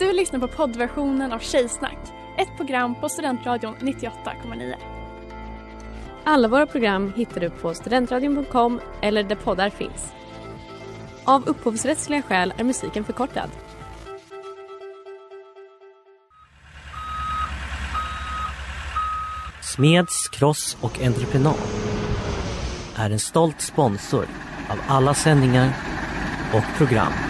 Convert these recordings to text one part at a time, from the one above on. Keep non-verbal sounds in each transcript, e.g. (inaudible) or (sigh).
Du lyssnar på poddversionen av Tjejsnack, ett program på Studentradion 98,9. Alla våra program hittar du på studentradion.com eller där poddar finns. Av upphovsrättsliga skäl är musiken förkortad. Smeds, Cross och Entreprenad är en stolt sponsor av alla sändningar och program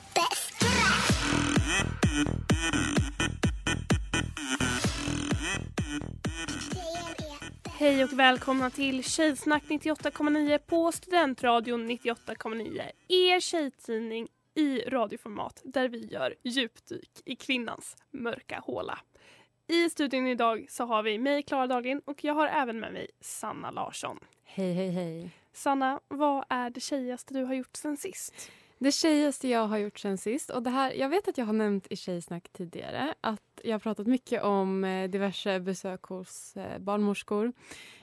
Hej och välkomna till Tjejsnack 98,9 på Studentradion 98,9. Er tjejtidning i radioformat där vi gör djupdyk i kvinnans mörka håla. I studion idag så har vi mig, Klara Dahlgren, och jag har även med mig Sanna Larsson. Hej, hej, hej. Sanna, vad är det tjejigaste du har gjort sen sist? Det tjejigaste jag har gjort sen sist, och det här, jag vet att jag har nämnt i Tjejsnack tidigare att jag har pratat mycket om eh, diverse besök hos eh, barnmorskor.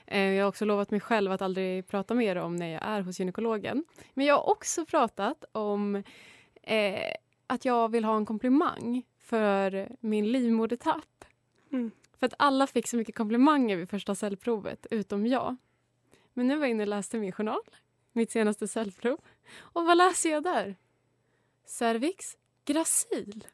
Eh, jag har också lovat mig själv att aldrig prata mer om när jag är hos gynekologen. Men jag har också pratat om eh, att jag vill ha en komplimang för min livmodertapp. Mm. För att alla fick så mycket komplimanger vid första cellprovet, utom jag. Men nu var jag inne och läste min journal, mitt senaste cellprov. Och vad läser jag där? Cervix gracil.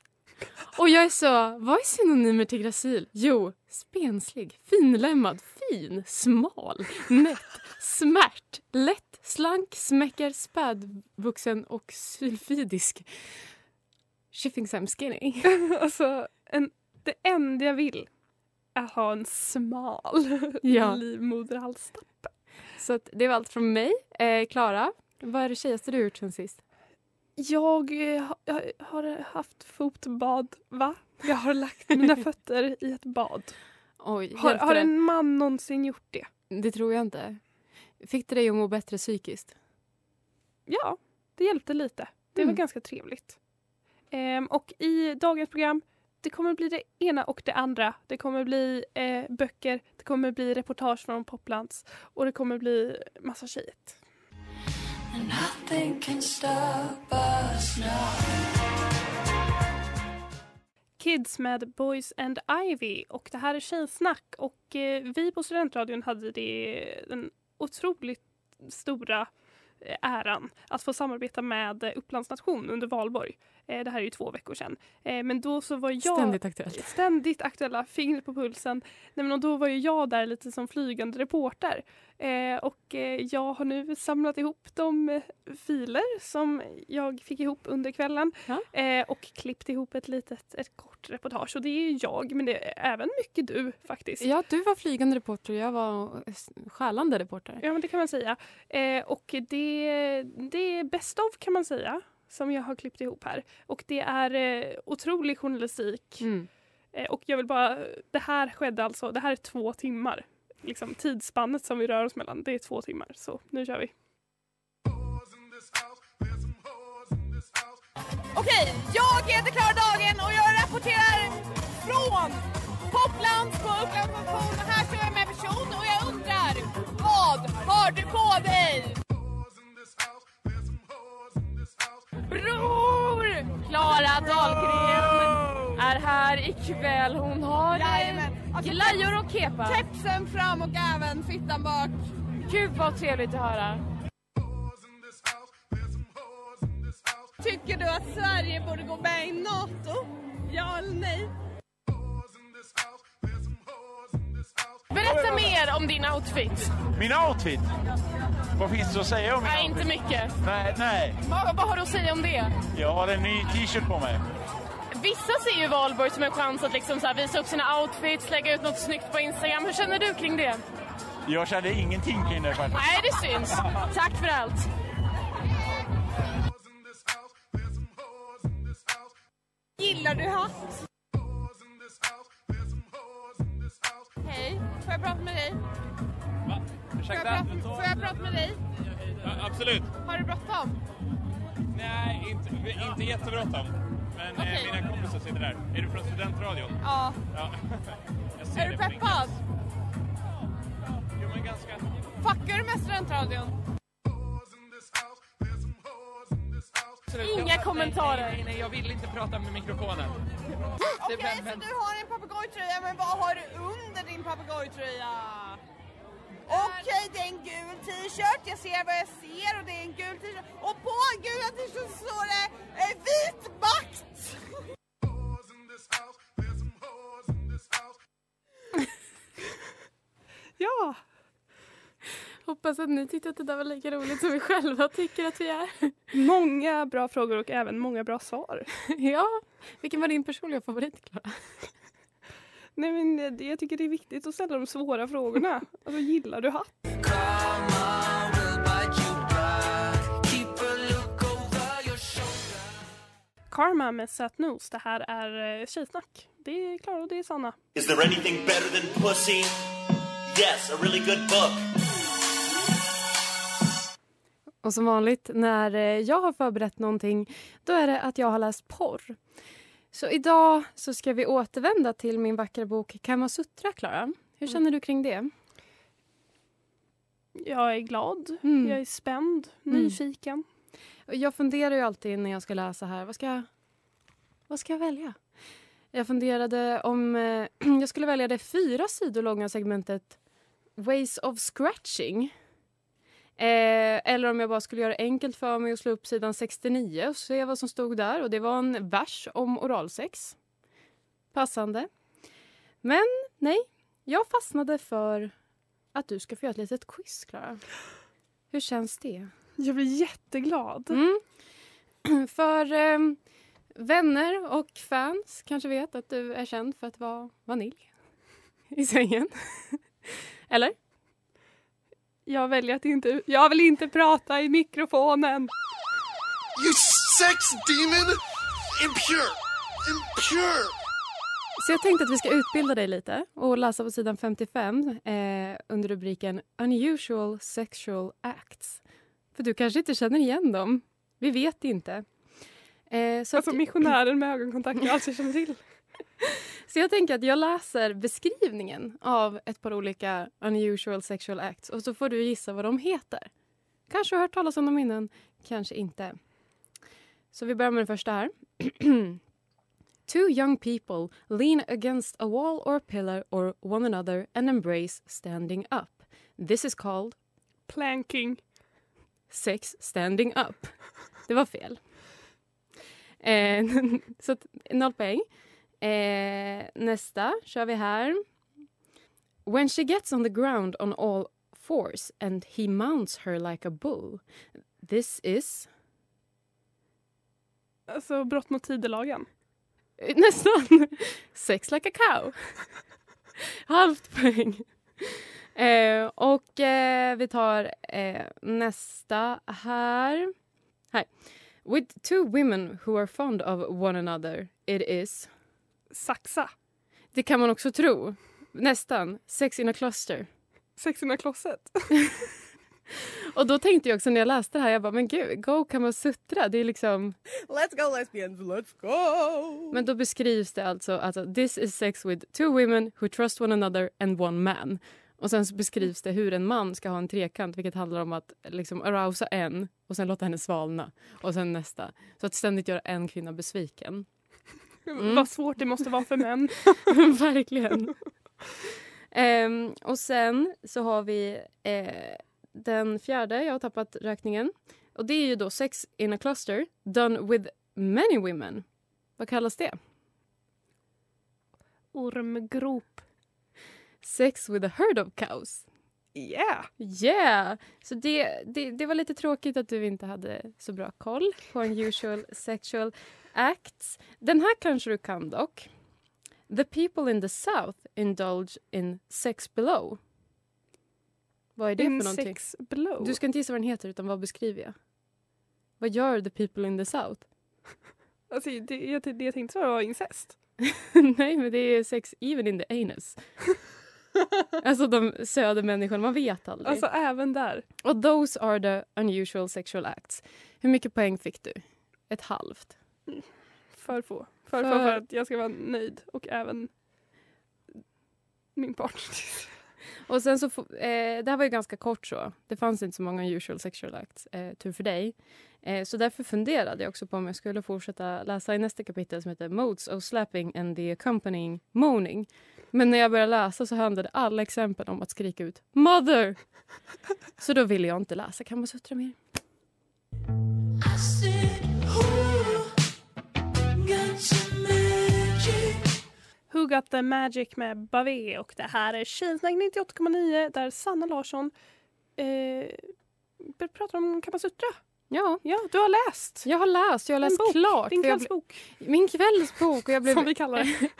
Och jag är så, vad är synonymer till gracil? Jo, spenslig, finlemmad, fin, smal, nätt, smärt, lätt, slank, smäcker, spädvuxen och sylfidisk. She thinks I'm skinny. (laughs) alltså, en, det enda jag vill är ha en smal Ja. livmoderhalstapp. Så det var allt från mig. Eh, Klara, vad är det tjejigaste du gjort sen sist? Jag, eh, jag har haft fotbad, va? Jag har lagt mina fötter i ett bad. Oj, Har, har en man någonsin gjort det? Det tror jag inte. Fick det dig att må bättre psykiskt? Ja, det hjälpte lite. Det var Mm. ganska trevligt. Ehm, och i dagens program, det kommer bli det ena och det andra. Det kommer bli eh, böcker, det kommer bli reportage från Poplands och det kommer bli massa tjejet. Kids med Boys and Ivy och det här är Tjejsnack och eh, vi på Studentradion hade det, den otroligt stora eh, äran att få samarbeta med eh, Upplands Nation under valborg. Eh, det här är ju två veckor sedan. Eh, men då så var jag Ständigt aktuellt. ständigt aktuella, fingret på pulsen. Nej, men då var ju jag där lite som flygande reporter. Eh, och jag har nu samlat ihop de filer som jag fick ihop under kvällen Ja. och klippt ihop ett litet ett kort reportage. Och det är jag, men det är även mycket du faktiskt. Ja, du var flygande reporter och jag var s- skälande reporter. Ja, men det kan man säga. Och det, det är best of kan man säga som jag har klippt ihop här. Och det är eh, otrolig journalistik. Mm. Eh, och jag vill bara, det här skedde alltså, det här är två timmar. Liksom tidsspannet som vi rör oss mellan, det är två timmar. Så nu kör vi. Okej, jag heter Klara Dagen och jag rapporterar från Poplands på Upplands här står jag med en person och jag undrar, vad har du på dig? Bror! Klara Dahlgren är här ikväll. Hon har. Alltså, glajjor och kepa. Kepsen fram och även fittan bak. Gud vad trevligt att höra. Tycker du att Sverige borde gå med i NATO? Ja eller nej? Berätta mer om din outfit. Min outfit? Vad finns det att säga om min Nej, inte mycket. Nej, nej. Vad, vad har du att säga om det? Jag har en ny t-shirt på mig. Vissa ser ju valborg som en chans att liksom så här visa upp sina outfits, lägga ut något snyggt på Instagram. Hur känner du kring det? Jag kände ingenting kring det faktiskt. Nej, det syns. Tack för allt. Gillar du hatt? Hej, får jag prata med dig? Får jag, prata, får jag prata med dig? absolut. Har du bråttom? Nej, inte inte, jättebråttom. Men eh, mina kompisar sitter där. Är du från studentradion? Ja. Ja. (laughs) Är du peppad? Jo men ganska. Fuckar du med studentradion? Inga kommentarer. Nej, nej, jag vill inte prata med mikrofonen. Okej, men- så du har en papegojtröja, men vad har du under din papegojtröja? Okej, det är en gul t-shirt. Jag ser vad jag ser och det är en gul t-shirt. Och på en gula t-shirt så står det eh, vit makt! (laughs) Ja, Hoppas att ni tyckte att det där var lika roligt som vi själva tycker att vi är. många bra frågor och även många bra svar. (laughs) ja, vilken var din personliga favorit, Klara? Nej, men eh, jag tycker det är viktigt att ställa de svåra frågorna. Alltså, gillar du hatt? Karma med Sat Nose. Det här är eh, Tjejsnack. Det är Klara och det är Sanna. Is there anything better than pussy? Yes, a really good book. Och som vanligt när eh, jag har förberett någonting då är det att jag har läst porr. Så idag så ska vi återvända till min vackra bok Kama Sutra, Klara. Hur känner du kring det? Jag är glad, Mm. jag är spänd, Mm. nyfiken. Jag funderar ju alltid när jag ska läsa här. Vad ska jag, vad ska jag välja? Jag funderade om eh, (clears throat) jag skulle välja det fyra sidor långa segmentet Ways of scratching. Eh, eller om jag bara skulle göra enkelt för mig och slå upp sidan 69 och se vad som stod där. Och Det var en vers om oralsex. Passande. Men nej, jag fastnade för att du ska få göra ett litet quiz, Klara. Hur känns det? Jag blir jätteglad. Mm. (clears throat) För eh, vänner och fans kanske vet att du är känd för att vara vanilj i sängen. (laughs) Eller? Jag väljer att inte... Jag vill inte prata i mikrofonen. You sex demon! Impure! Impure! Så jag tänkte att vi ska utbilda dig lite och läsa på sidan 55 eh, under rubriken Unusual sexual acts. För du kanske inte känner igen dem. Vi vet inte. Eh, så, Alltså att, missionären med ögonkontakt, jag alltid känner till. (laughs) så jag tänker att jag läser beskrivningen av ett par olika unusual sexual acts och så får du gissa vad de heter. Kanske har hört talas om dem innan, kanske inte. Så vi börjar med den första här. (clears throat) Two young people lean against a wall or pillar or one another and embrace standing up. This is called Planking. sex standing up. Det var fel. Eh, (laughs) så noll poäng. Eh, nästa kör vi här. When she gets on the ground on all fours and he mounts her like a bull. This is... Alltså brott mot tidelagen. Eh, Nästan. (laughs) Sex like a cow. (laughs) Halvt poäng. Eh, och eh, vi tar eh, nästa här. här. With two women who are fond of one another it is... Saxa. Det kan man också tro. Nästan. Sex in a cluster. Sex in a closet. (laughs) Och då tänkte jag också när jag läste det här, jag bara men gud, go Kama Sutra, det är liksom... Let's go lesbians, let's go! Men då beskrivs det alltså, alltså this is sex with two women who trust one another and one man. Och sen så beskrivs det hur en man ska ha en trekant vilket handlar om att liksom arousa en och sen låta henne svalna och sen nästa. Så att ständigt göra en kvinna besviken. Mm. Vad svårt det måste vara för män. (laughs) Verkligen. Ehm, och sen så har vi eh, den fjärde, jag har tappat räkningen. Och det är ju då sex in a cluster done with many women. Vad kallas det? Ormgrop. Sex with a herd of cows. Yeah! Yeah! Så det, det, det var lite tråkigt att du inte hade så bra koll på unusual sexual acts. Den här kanske du kan dock. The people in the south indulge in sex below. Vad är det In för någonting? sex below. Du ska inte gissa vad den heter utan vad beskriver jag? Vad gör the people in the south? (laughs) Alltså, det, jag, det jag tänkte var incest. (laughs) Nej men det är sex even in the anus. (laughs) alltså de södermänniskorna, man vet aldrig. Alltså även där. Och those are the unusual sexual acts. Hur mycket poäng fick du? ett halvt. För få. För, För- få för att jag ska vara nöjd och även min partner. (laughs) Och sen så, eh, det här var ju ganska kort så. Det fanns inte så många usual sexual acts, eh, tur för dig. Eh, så därför funderade jag också på om jag skulle fortsätta läsa i nästa kapitel som heter Modes of slapping and the accompanying moaning. Men när jag började läsa så handlade alla exempel om att skrika ut mother. (laughs) Så då ville jag inte läsa Kamasutra mer. Who got the magic med Bavé och det här är Tjejsnack 98,9 där Sanna Larsson eh, pratar om Kamasutra. Ja, Ja, du har läst. jag har läst. Jag har läst bok, klart. Din kvällsbok, ble- min kvällsbok. Och jag (laughs) blev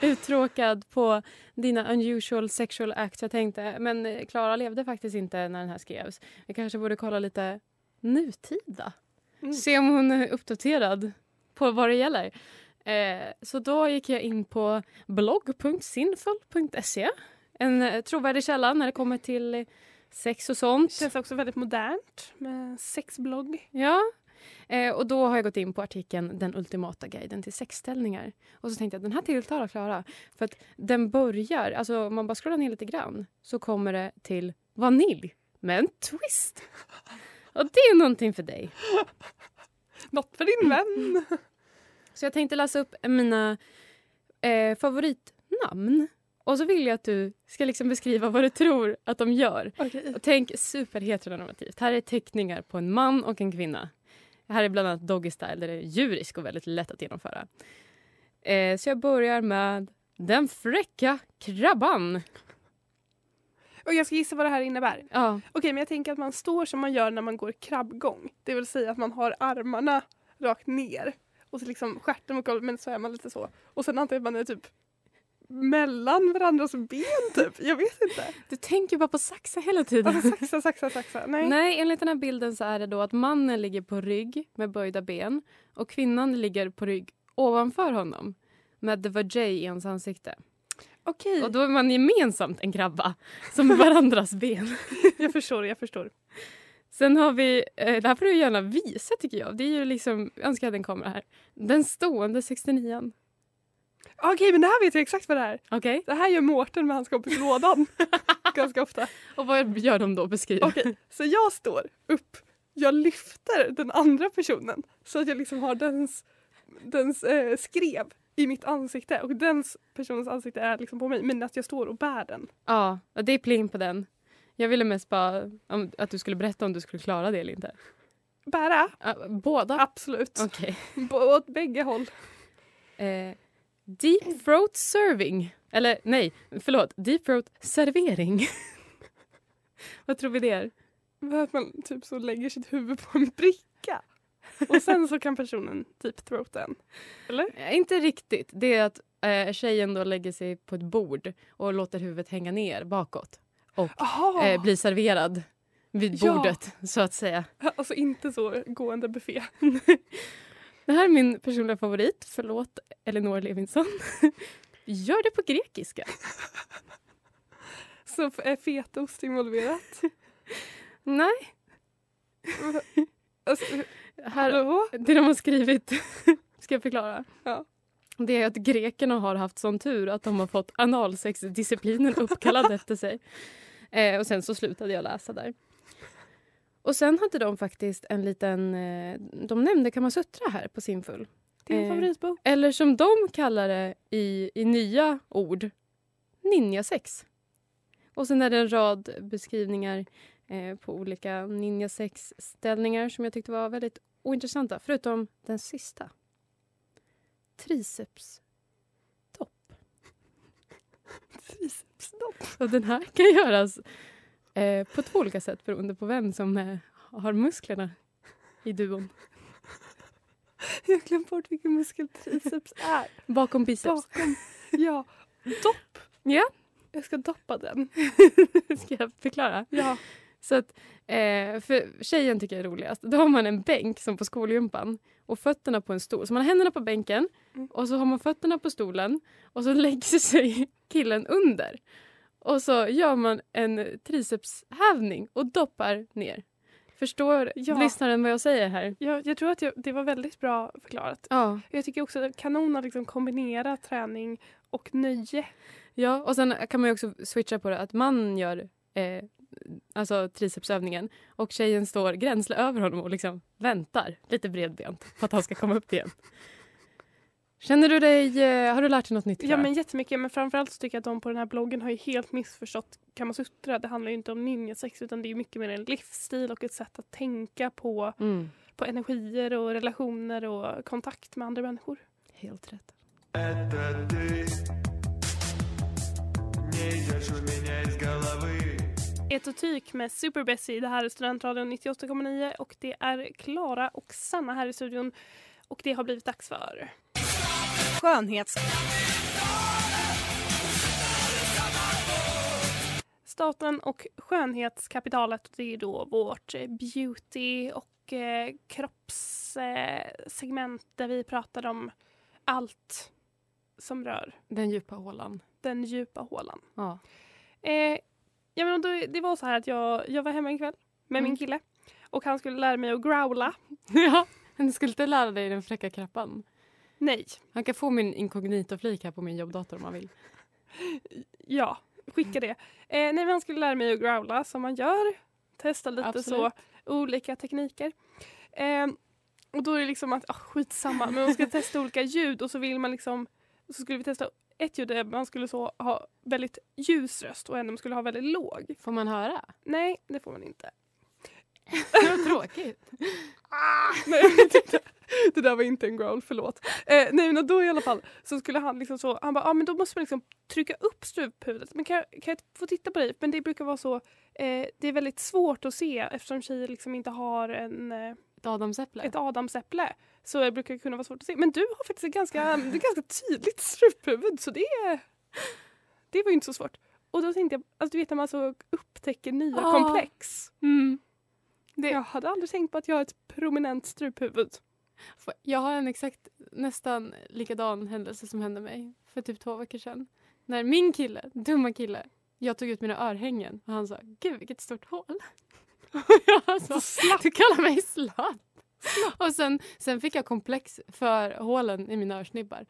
(laughs) uttråkad på dina unusual sexual acts. Jag tänkte, men eh, Klara levde faktiskt inte när den här skrevs. Vi kanske borde kolla lite nutida. Mm. Se om hon är uppdaterad på vad det gäller. Eh, så då gick jag in på blogg.sinful.se. En eh, trovärdig källa när det kommer till sex och sånt. Känns också väldigt modernt med sexblogg. Ja. Eh, och då har jag gått in på artikeln Den ultimata guiden till sexställningar. Och så tänkte jag den här tilltalar Klara. För att den börjar, alltså om man bara scrollar ner lite grann så kommer det till vanilj med en twist. Och det är någonting för dig. (laughs) Något för din vän. (laughs) Så jag tänkte läsa upp mina eh, favoritnamn. Och så vill jag att du ska liksom beskriva vad du tror att de gör. Okej. Och tänk superheteronormativt. Här är teckningar på en man och en kvinna. Här är bland annat Doggy Style där det är djurisk och väldigt lätt att genomföra. Eh, så jag börjar med den fräcka krabban. Och jag ska gissa vad det här innebär. Ja, Okej, men jag tänker att man står som man gör när man går krabbgång. Det vill säga att man har armarna rakt ner och så liksom stjärten mot golvet men så är man lite så. Och sen antar jag att man är typ mellan varandras ben typ. Jag vet inte. du tänker bara på saxa hela tiden. Alltså, saxa, saxa, saxa. Nej. Nej, enligt den här bilden så är det då att mannen ligger på rygg med böjda ben och kvinnan ligger på rygg ovanför honom med the vajay i hans ansikte. Okej, Och då är man gemensamt en krabba som varandras ben. (laughs) jag förstår, jag förstår. Sen har vi, eh, det här får du gärna visa tycker jag. Det är ju liksom, jag önskar jag hade en kamera här. Den stående 69 Okej, men det här vet jag exakt vad det är. Okej. Det här gör Mårten med hans kompis Lådan. (laughs) Ganska ofta. Och vad gör de då? Beskriv. Okej, så jag står upp. Jag lyfter den andra personen så att jag liksom har dens, dens eh, skrev i mitt ansikte och dens personens ansikte är liksom på mig men att jag står och bär den. Ja, det är pling på den. Jag ville mest bara om, att du skulle berätta om du skulle klara det eller inte. Bära? Båda? Absolut. Okej. (laughs) B- åt bägge håll. Eh, deep throat serving. Eller nej, förlåt. Deep throat servering. (laughs) vad tror vi det är? Att man typ så lägger sitt huvud på en bricka. Och sen så kan personen typ throata en. Eller? Eh, Inte riktigt. Det är att eh, tjejen då lägger sig på ett bord och låter huvudet hänga ner bakåt. Och eh, blir serverad vid Ja. bordet, så att säga. Alltså inte så gående buffé. Det här är min personliga favorit. Förlåt, Elinor Levinson. (laughs) Gör det på grekiska. Så är fetaost involverat. Nej, (laughs) Alltså, här, hallå? det de har skrivit, (laughs) ska jag förklara? Ja. Det är att grekerna har haft sån tur att de har fått analsexdisciplinen uppkallad efter sig. Eh, och sen så slutade jag läsa där. Och sen hade de faktiskt en liten... Eh, de nämnde Kamasutra här på sin full. Din Eh, favoritbok? Eller som de kallar det i, i nya ord, ninjasex. Och sen är det en rad beskrivningar eh, på olika ninjasex-ställningar som jag tyckte var väldigt ointressanta. Förutom den sista. Triceps. Och den här kan göras eh, på två olika sätt beroende på vem som eh, har musklerna i duon. Jag har glömt bort vilken muskel triceps är. Bakom biceps. Bakom. Ja. Dopp. Ja. Jag ska doppa den. (laughs) Ska jag förklara? Ja. Så att, eh, för tjejen tycker jag är roligast. Då har man en bänk som på skolgympan och fötterna på en stol. Så man har händerna på bänken Mm. och så har man fötterna på stolen och så (laughs) lägger sig killen under. Och så gör man en tricepshävning och doppar ner. Förstår Ja. lyssnaren vad jag säger här? Jag, jag tror att jag, det var väldigt bra förklarat. Ja. Jag tycker också att kanon att liksom kombinera träning och nöje. Ja, och sen kan man ju också switcha på det att man gör eh, alltså tricepsövningen och tjejen står gränsle över honom och liksom väntar lite bredbent på att han ska komma upp igen. Känner du dig, eh, har du lärt dig något nytt Ja men jättemycket men framförallt så tycker jag att de på den här bloggen har ju helt missförstått Kamasutra. Det handlar ju inte om ninjasex utan det är mycket mer en livsstil och ett sätt att tänka på, Mm, på energier och relationer och kontakt med andra människor. helt rätt. Etotyk med Super Bessie. Det här är Studentradion 98,9 och det är Klara och Sanna här i studion. Och det har blivit dags för... Skönhets... Staten och skönhetskapitalet. Det är då vårt eh, beauty och eh, kroppssegment där vi pratar om allt som rör Den djupa hålan. den djupa hålan. Ja. Eh, ja, men då, det var så här att jag, jag var hemma en kväll med min Mm. kille och han skulle lära mig att growla. (laughs) ja. Du skulle inte lära dig den fräcka krappan? Nej, Han kan få min inkognito-flik här på min jobbdator om han vill. ja, skicka det. Eh, nej, men han skulle lära mig att growla som man gör. Testa lite Absolut. så, olika tekniker. Eh, och då är det liksom att, ah, skitsamma, men man ska (laughs) testa olika ljud och så vill man liksom, så skulle vi testa ett ljud där man skulle så ha väldigt ljus röst och en man skulle ha väldigt låg. Får man höra? Nej, det får man inte. Vad tråkigt. Nej, jag vet inte. Det där var inte en growl, förlåt. Eh, nej men då i alla fall så skulle han liksom så, han bara, ah, men då måste man liksom trycka upp struphuvudet. Men kan, kan jag få titta på dig? Men det brukar vara så, eh, det är väldigt svårt att se eftersom tjejer liksom inte har en, eh, Ett adamsäpple? ett adamsäpple. Så det brukar kunna vara svårt att se. Men du har faktiskt ett ganska, det är ganska tydligt struphuvud så det, det var ju inte så svårt. Och då tänkte jag, alltså du vet när man så upptäcker nya Ah. komplex. Mm. Det, jag hade aldrig tänkt på att jag har ett prominent struphuvud. Jag har en exakt nästan likadan händelse som hände mig för typ två veckor sedan. När min kille, dumma kille, jag tog ut mina örhängen och han sa gud vilket stort hål. Och (laughs) jag sa, du kallar mig slapp. Och sen, sen fick jag komplex för hålen i mina örsnibbar.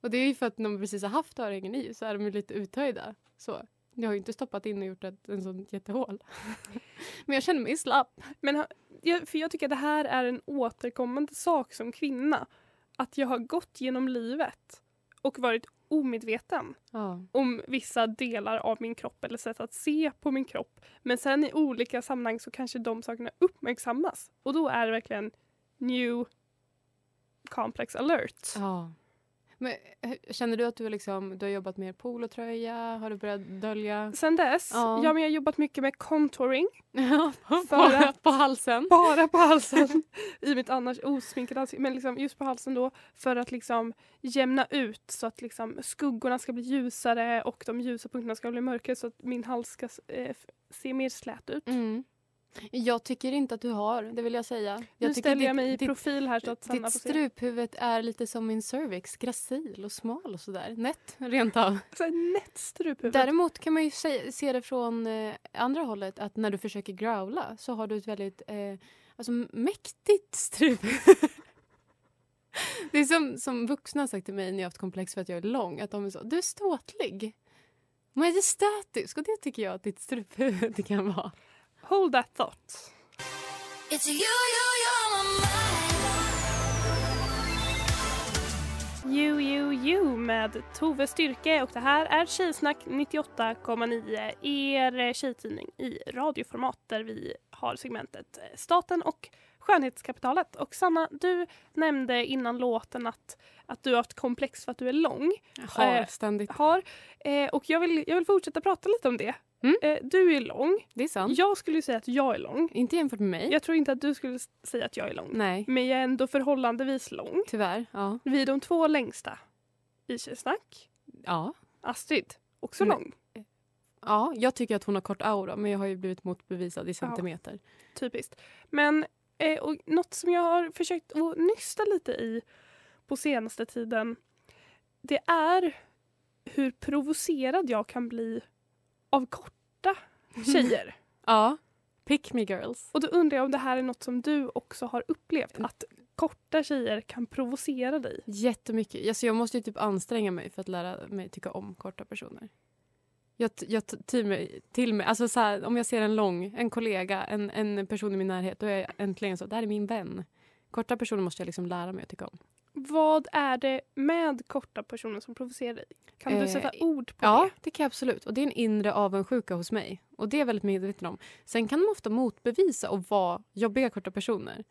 Och det är ju för att när man precis har haft örhängen i så är de lite uthöjda. Så jag har ju inte stoppat in och gjort ett, en sån jättehål. (laughs) Men jag känner mig slapp. Men för jag tycker att det här är en återkommande sak som kvinna. Att jag har gått genom livet och varit omedveten Ja. om vissa delar av min kropp eller sätt att se på min kropp. Men sen i olika sammanhang så kanske de sakerna uppmärksammas. Och då är det verkligen new complex alert. Ja. Men, eh, känner du att du, har liksom, du har jobbat med polotröja? Har du börjat dölja? Sen dess, Ja. ja. men jag har jobbat mycket med contouring. (laughs) Ja, på, halsen? Bara på halsen. (laughs) I mitt annars osminkade ansikte. Men liksom just på halsen då. För att liksom jämna ut så att liksom skuggorna ska bli ljusare och de ljusa punkterna ska bli mörkare så att min hals ska eh, se mer slät ut. Mm. Jag tycker inte att du har, det vill jag säga. nu Jag tycker ställer jag ditt- mig i profil här så att Sanna ditt struphuvud är lite som min cervix, gracil och smal och sådär. Nätt, rent av. (laughs) Så nätt struphuvud. Däremot kan man ju se, se det från eh, andra hållet att när du försöker growla så har du ett väldigt eh, alltså, mäktigt struphuvud. (laughs) Det är som, som vuxna har sagt till mig när jag haft komplex för att jag är lång. Att de är så, du är ståtlig. Majestätisk. Och det tycker jag att ditt struphuvud (laughs) kan vara. Hold that thought. You, you, you med Tove Styrke och det här är Tjejsnack 98,9 er tjejtidning i radioformat där vi har segmentet eh, Staten och skönhetskapitalet. Och Sanna, du nämnde innan låten att, att du har haft komplex för att du är lång. Har Eh, ständigt. Har, eh, och jag vill, jag vill fortsätta prata lite om det. Mm. Eh, du är lång. Det är sant. Jag skulle säga att jag är lång. Inte jämfört med mig. Jag tror inte att du skulle säga att jag är lång. Nej, Men jag är ändå förhållandevis lång. tyvärr. Ja. Vi är de två längsta i Tjejsnack. Ja. Astrid, också Men- lång. ja, jag tycker att hon har kort aura men jag har ju blivit motbevisad i centimeter. Typiskt. Men eh, och något som jag har försökt att nysta lite i på senaste tiden det är hur provocerad jag kan bli av korta (laughs) tjejer. Ja. Pick me girls. Och då undrar jag om det här är något som du också har upplevt? Att korta tjejer kan provocera dig? Jättemycket. Alltså jag måste ju typ anstränga mig för att lära mig tycka om korta personer. Jag, jag till mig, till mig alltså så här, om jag ser en lång, en kollega, en, en person i min närhet, då är jag äntligen så, det här är min vän. Korta personer måste jag liksom lära mig att tycka om. Vad är det med korta personer som provocerar dig? Kan du Eh, sätta ord på Ja, det? det kan jag absolut. Och det är en inre avundsjuka hos mig. Och det är jag väldigt medveten om. Sen kan de ofta motbevisa och vara jobbiga korta personer.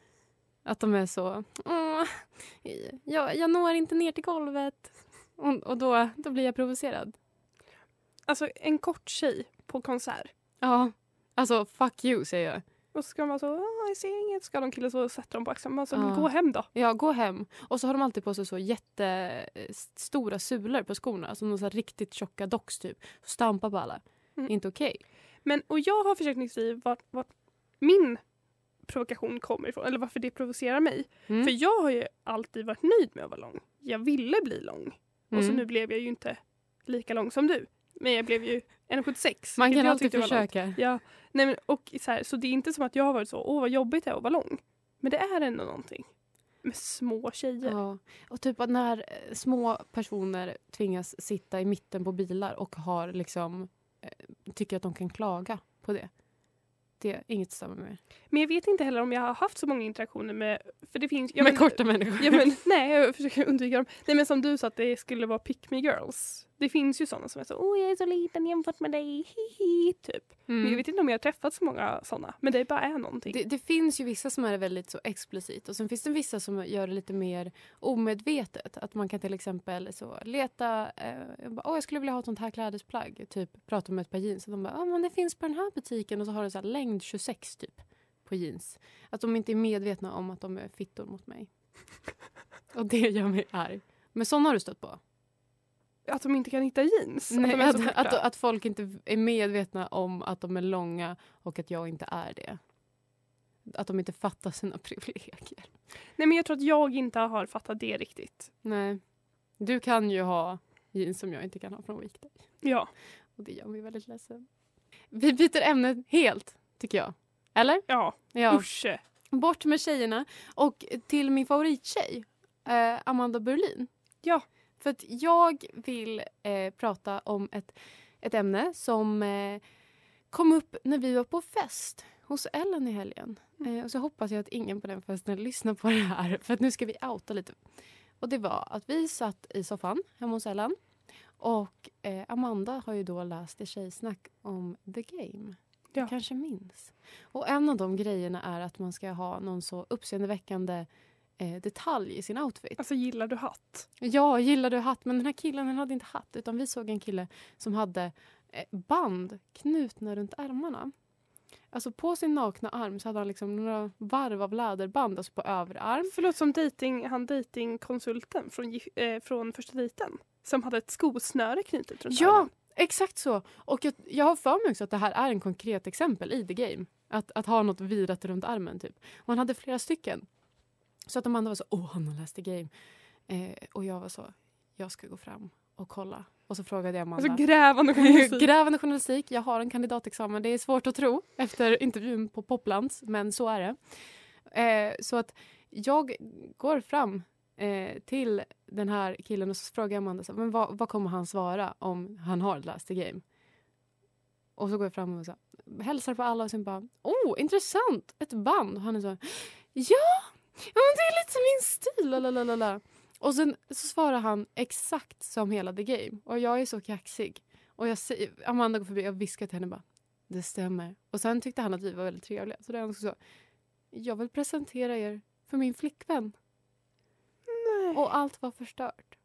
Att de är så... "Åh, jag, jag når inte ner till golvet. Och, och då, då blir jag provocerad. Alltså en kort tjej på konsert. Ja, alltså fuck you säger jag. Och så ska de vara så, "Ah, jag ser inget. Ska de killen så sätter de på axeln. Alltså, Ja. Gå hem då. Ja, gå hem. Och så har de alltid på sig så jättestora sulor på skorna. Så här riktigt tjocka docks typ. Stampa på alla. Mm. Inte okej. Men, och jag har försökt nysta vart, vart min provokation kommer ifrån. Eller varför det provocerar mig. Mm. För jag har ju alltid varit nöjd med att vara lång. Jag ville bli lång. Och så Mm. nu blev jag ju inte lika lång som du. Men jag blev ju 1,76. Man kan alltid försöka. Ja, nej men, och så, här, så det är inte som att jag har varit så, åh vad jobbigt det är att vara lång. Men det är ändå någonting. Med små tjejer. Ja. Och typ att när eh, små personer tvingas sitta i mitten på bilar och har liksom eh, tycker att de kan klaga på det. Det är inget stämmer med. Men jag vet inte heller om jag har haft så många interaktioner med, för det finns... med vet- korta människor. Ja, men, (laughs) nej, jag försöker undvika dem. Nej men som du sa att det skulle vara pick me girls. Det finns ju sådana som är så, åh jag är så liten jämfört med dig, hihi, typ. Men jag Mm. vet inte om jag har träffat så många sådana. Men det bara är någonting. Det, det finns ju vissa som är väldigt så explicit och sen finns det vissa som gör det lite mer omedvetet. Att man kan till exempel så leta, eh, bara, Åh, jag skulle vilja ha ett sånt här klädesplagg. Typ prata med ett par jeans och de bara, ja men det finns på den här butiken och så har det så här längd 26 typ på jeans. Att de inte är medvetna om att de är fittor mot mig. (laughs) och det gör mig arg. Men sådana har du stött på? Att de inte kan hitta jeans. Nej, att att, att, att folk inte är medvetna om att de är långa och att jag inte är det. Att de inte fattar sina (laughs) privilegier. Nej men jag tror att jag inte har fattat det riktigt. Nej. Du kan ju ha jeans som jag inte kan ha från Weekday. Ja. Och det gör mig väldigt ledsen. Vi byter ämne helt, tycker jag. Eller? Ja. Ja. Usch. Bort med tjejerna och till min favorittjej, eh, Amanda Berlin. Ja. För att jag vill eh, prata om ett, ett ämne som eh, kom upp när vi var på fest hos Ellen i helgen. Eh, och så hoppas jag att ingen på den festen lyssnar på det här för nu ska vi outa lite. Och det var att vi satt i soffan hemma hos Ellen och eh, Amanda har ju då läst i Tjejsnack om The Game. Du Ja. kanske minns. Och en av de grejerna är att man ska ha någon så uppseendeväckande detalj i sin outfit. Alltså gillar du hatt? Ja, gillar du hatt? Men den här killen han hade inte hatt utan vi såg en kille som hade eh, band knutna runt ärmarna. Alltså på sin nakna arm så hade han liksom några varv av läderband alltså på överarm. Förlåt, som dating, han datingkonsulten från, eh, från första dejten. Som hade ett skosnöre knutet runt Ja, armen. exakt så. Och jag, jag har för mig också att det här är en konkret exempel i The Game. Att, att ha något virat runt armen typ. Och han hade flera stycken. Så att Amanda var så, åh han har läst The Game. Eh, och jag var så, jag ska gå fram och kolla. Och så frågade jag Amanda. Alltså grävande journalistik. (laughs) Grävande journalistik. Jag har en kandidatexamen. Det är svårt att tro efter intervjun på Poplands, men så är det. Eh, så att jag går fram eh, till den här killen och så frågar jag Amanda så, men vad, vad kommer han svara om han har läst the game. Och så går jag fram och så, hälsar på alla och sen bara oh, intressant, ett band. Och han är så ja, ja men det är lite min stil. Lalalala. Och sen så svarar han exakt som hela the game. Och jag är så kaxig. Och jag säger, Amanda går förbi och viskar till henne bara det stämmer. Och sen tyckte han att vi var väldigt trevliga. Så då så jag vill presentera er för min flickvän. Och allt var förstört.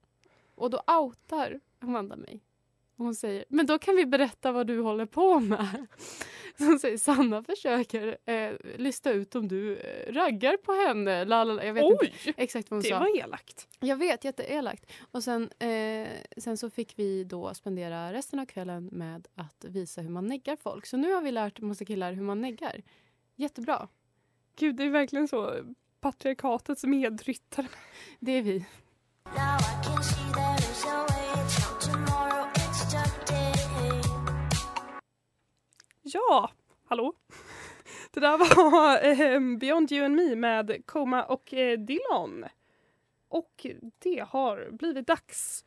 Och då outar Amanda mig. Och hon säger, men då kan vi berätta vad du håller på med. (laughs) Så hon säger, Sanna försöker eh, lista ut om du eh, raggar på henne. Lalala. Jag vet Oj! inte exakt vad hon Det sa. var elakt. Jag vet, jätteelakt. Och sen, eh, sen så fick vi då spendera resten av kvällen med att visa hur man neggar folk. Så nu har vi lärt massa killar hur man neggar. Jättebra. Gud, det är verkligen så patriarkatets medryttare. Det är vi. Ja, hallå? Det där var (laughs) eh, Beyond You and Me med Koma och eh, Dillon. Och det har blivit dags.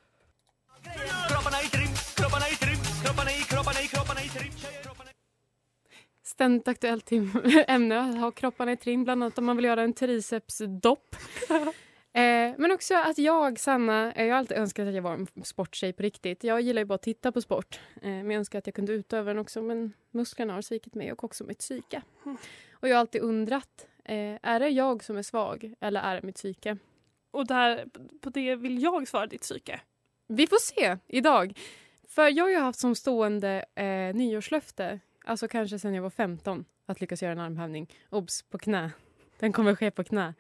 Ständigt aktuellt (laughs) ämne att ha kropparna i trim, bland annat om man vill göra en tricepsdopp. (laughs) eh, men också att jag, Sanna, eh, jag har alltid önskat att jag var en sporttjej på riktigt. Jag gillar ju bara att titta på sport, eh, men jag önskar att jag kunde utöva den också. Men musklerna har svikit mig och också mitt psyke. Och jag har alltid undrat, eh, är det jag som är svag eller är det mitt psyke? Och där, på det vill jag svara ditt psyke. Vi får se idag. För jag har ju haft som stående eh, nyårslöfte, alltså kanske sedan jag var 15, att lyckas göra en armhävning. Obs, på knä. Den kommer ske på knä.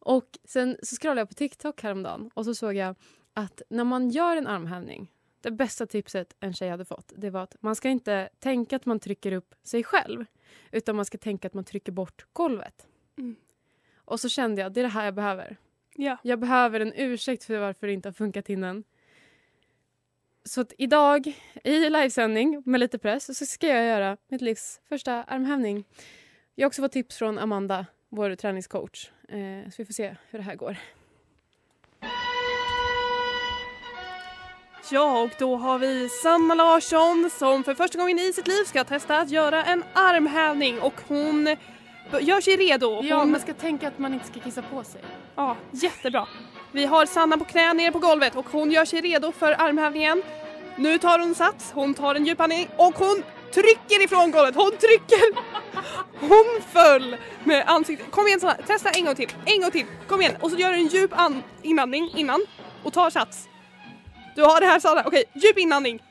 Och sen så scrollade jag på TikTok häromdagen och så såg jag att när man gör en armhävning, det bästa tipset en tjej hade fått, det var att man ska inte tänka att man trycker upp sig själv, utan man ska tänka att man trycker bort golvet. Mm. Och så kände jag, det är det här jag behöver. Ja. Jag behöver en ursäkt för varför det inte har funkat innan. Så att idag i livesändning med lite press så ska jag göra mitt livs första armhävning. Jag har också fått tips från Amanda, vår träningscoach. Eh, så vi får se hur det här går. Ja, och då har vi Sanna Larsson som för första gången i sitt liv ska testa att göra en armhävning och hon gör sig redo. Ja, Hon- man ska tänka att man inte ska kissa på sig. Ja, jättebra. Vi har Sanna på knä nere på golvet och hon gör sig redo för armhävningen. Nu tar hon sats, hon tar en djup andning och hon trycker ifrån golvet. Hon trycker! Hon föll med ansiktet. Kom igen Sanna, testa en gång till. En gång till. Kom igen. Och så gör du en djup an- inandning innan och tar sats. Du har det här Sanna. Okej, djup inandning.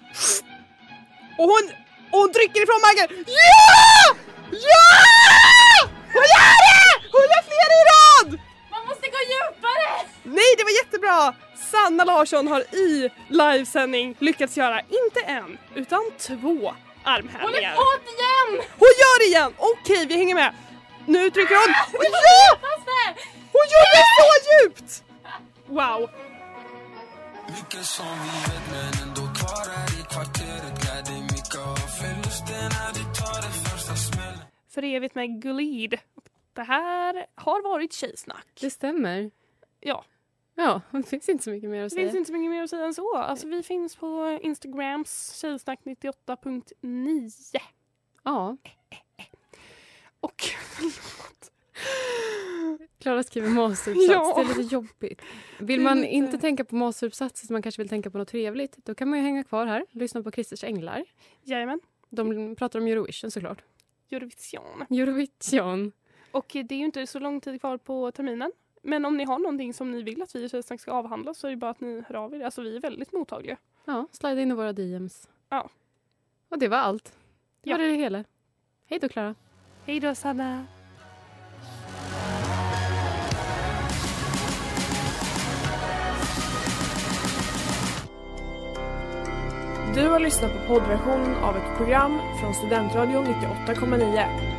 Och hon, och hon trycker ifrån marken. Ja! Ja! Hon gör det! Hon gör flera i rad! Man måste gå djupare! Nej, det var jättebra! Sanna Larsson har i livesändning lyckats göra inte en, utan två armhävningar. Håll åt igen! Hon gör det igen! Okej, vi hänger med. Nu trycker hon. (laughs) Ja! Hon gör det så djupt! Wow. Mycket som vi vet men ändå kvar här i kvarteret Lär dig mycket av förlusten när du tar den första smällen För evigt med Glid. Det här har varit Tjejsnack. Det stämmer. Ja. Ja, det finns inte så mycket mer att Det säga. finns inte så mycket mer att säga än så. Alltså, vi finns på Instagrams tjejsnack98.9. Ja. Och Klara skriver masteruppsats. Ja. Det är lite jobbigt. Vill Det man inte tänka på masteruppsatser man kanske vill tänka på något trevligt, då kan man ju hänga kvar här lyssna på Christers Änglar. Jajamän. De pratar om Eurovision såklart. Eurovision. Eurovision. Och det är ju inte så lång tid kvar på terminen. Men om ni har någonting som ni vill att vi i Tjejsnack ska avhandla så är det bara att ni hör av er. Alltså vi är väldigt mottagliga. Ja, slida in i våra DMs. Ja. Och det var allt. Det var Ja. det hela. Hej då Klara. Hej då Sanna. Du har lyssnat på poddversion av ett program från Studentradion 98,9.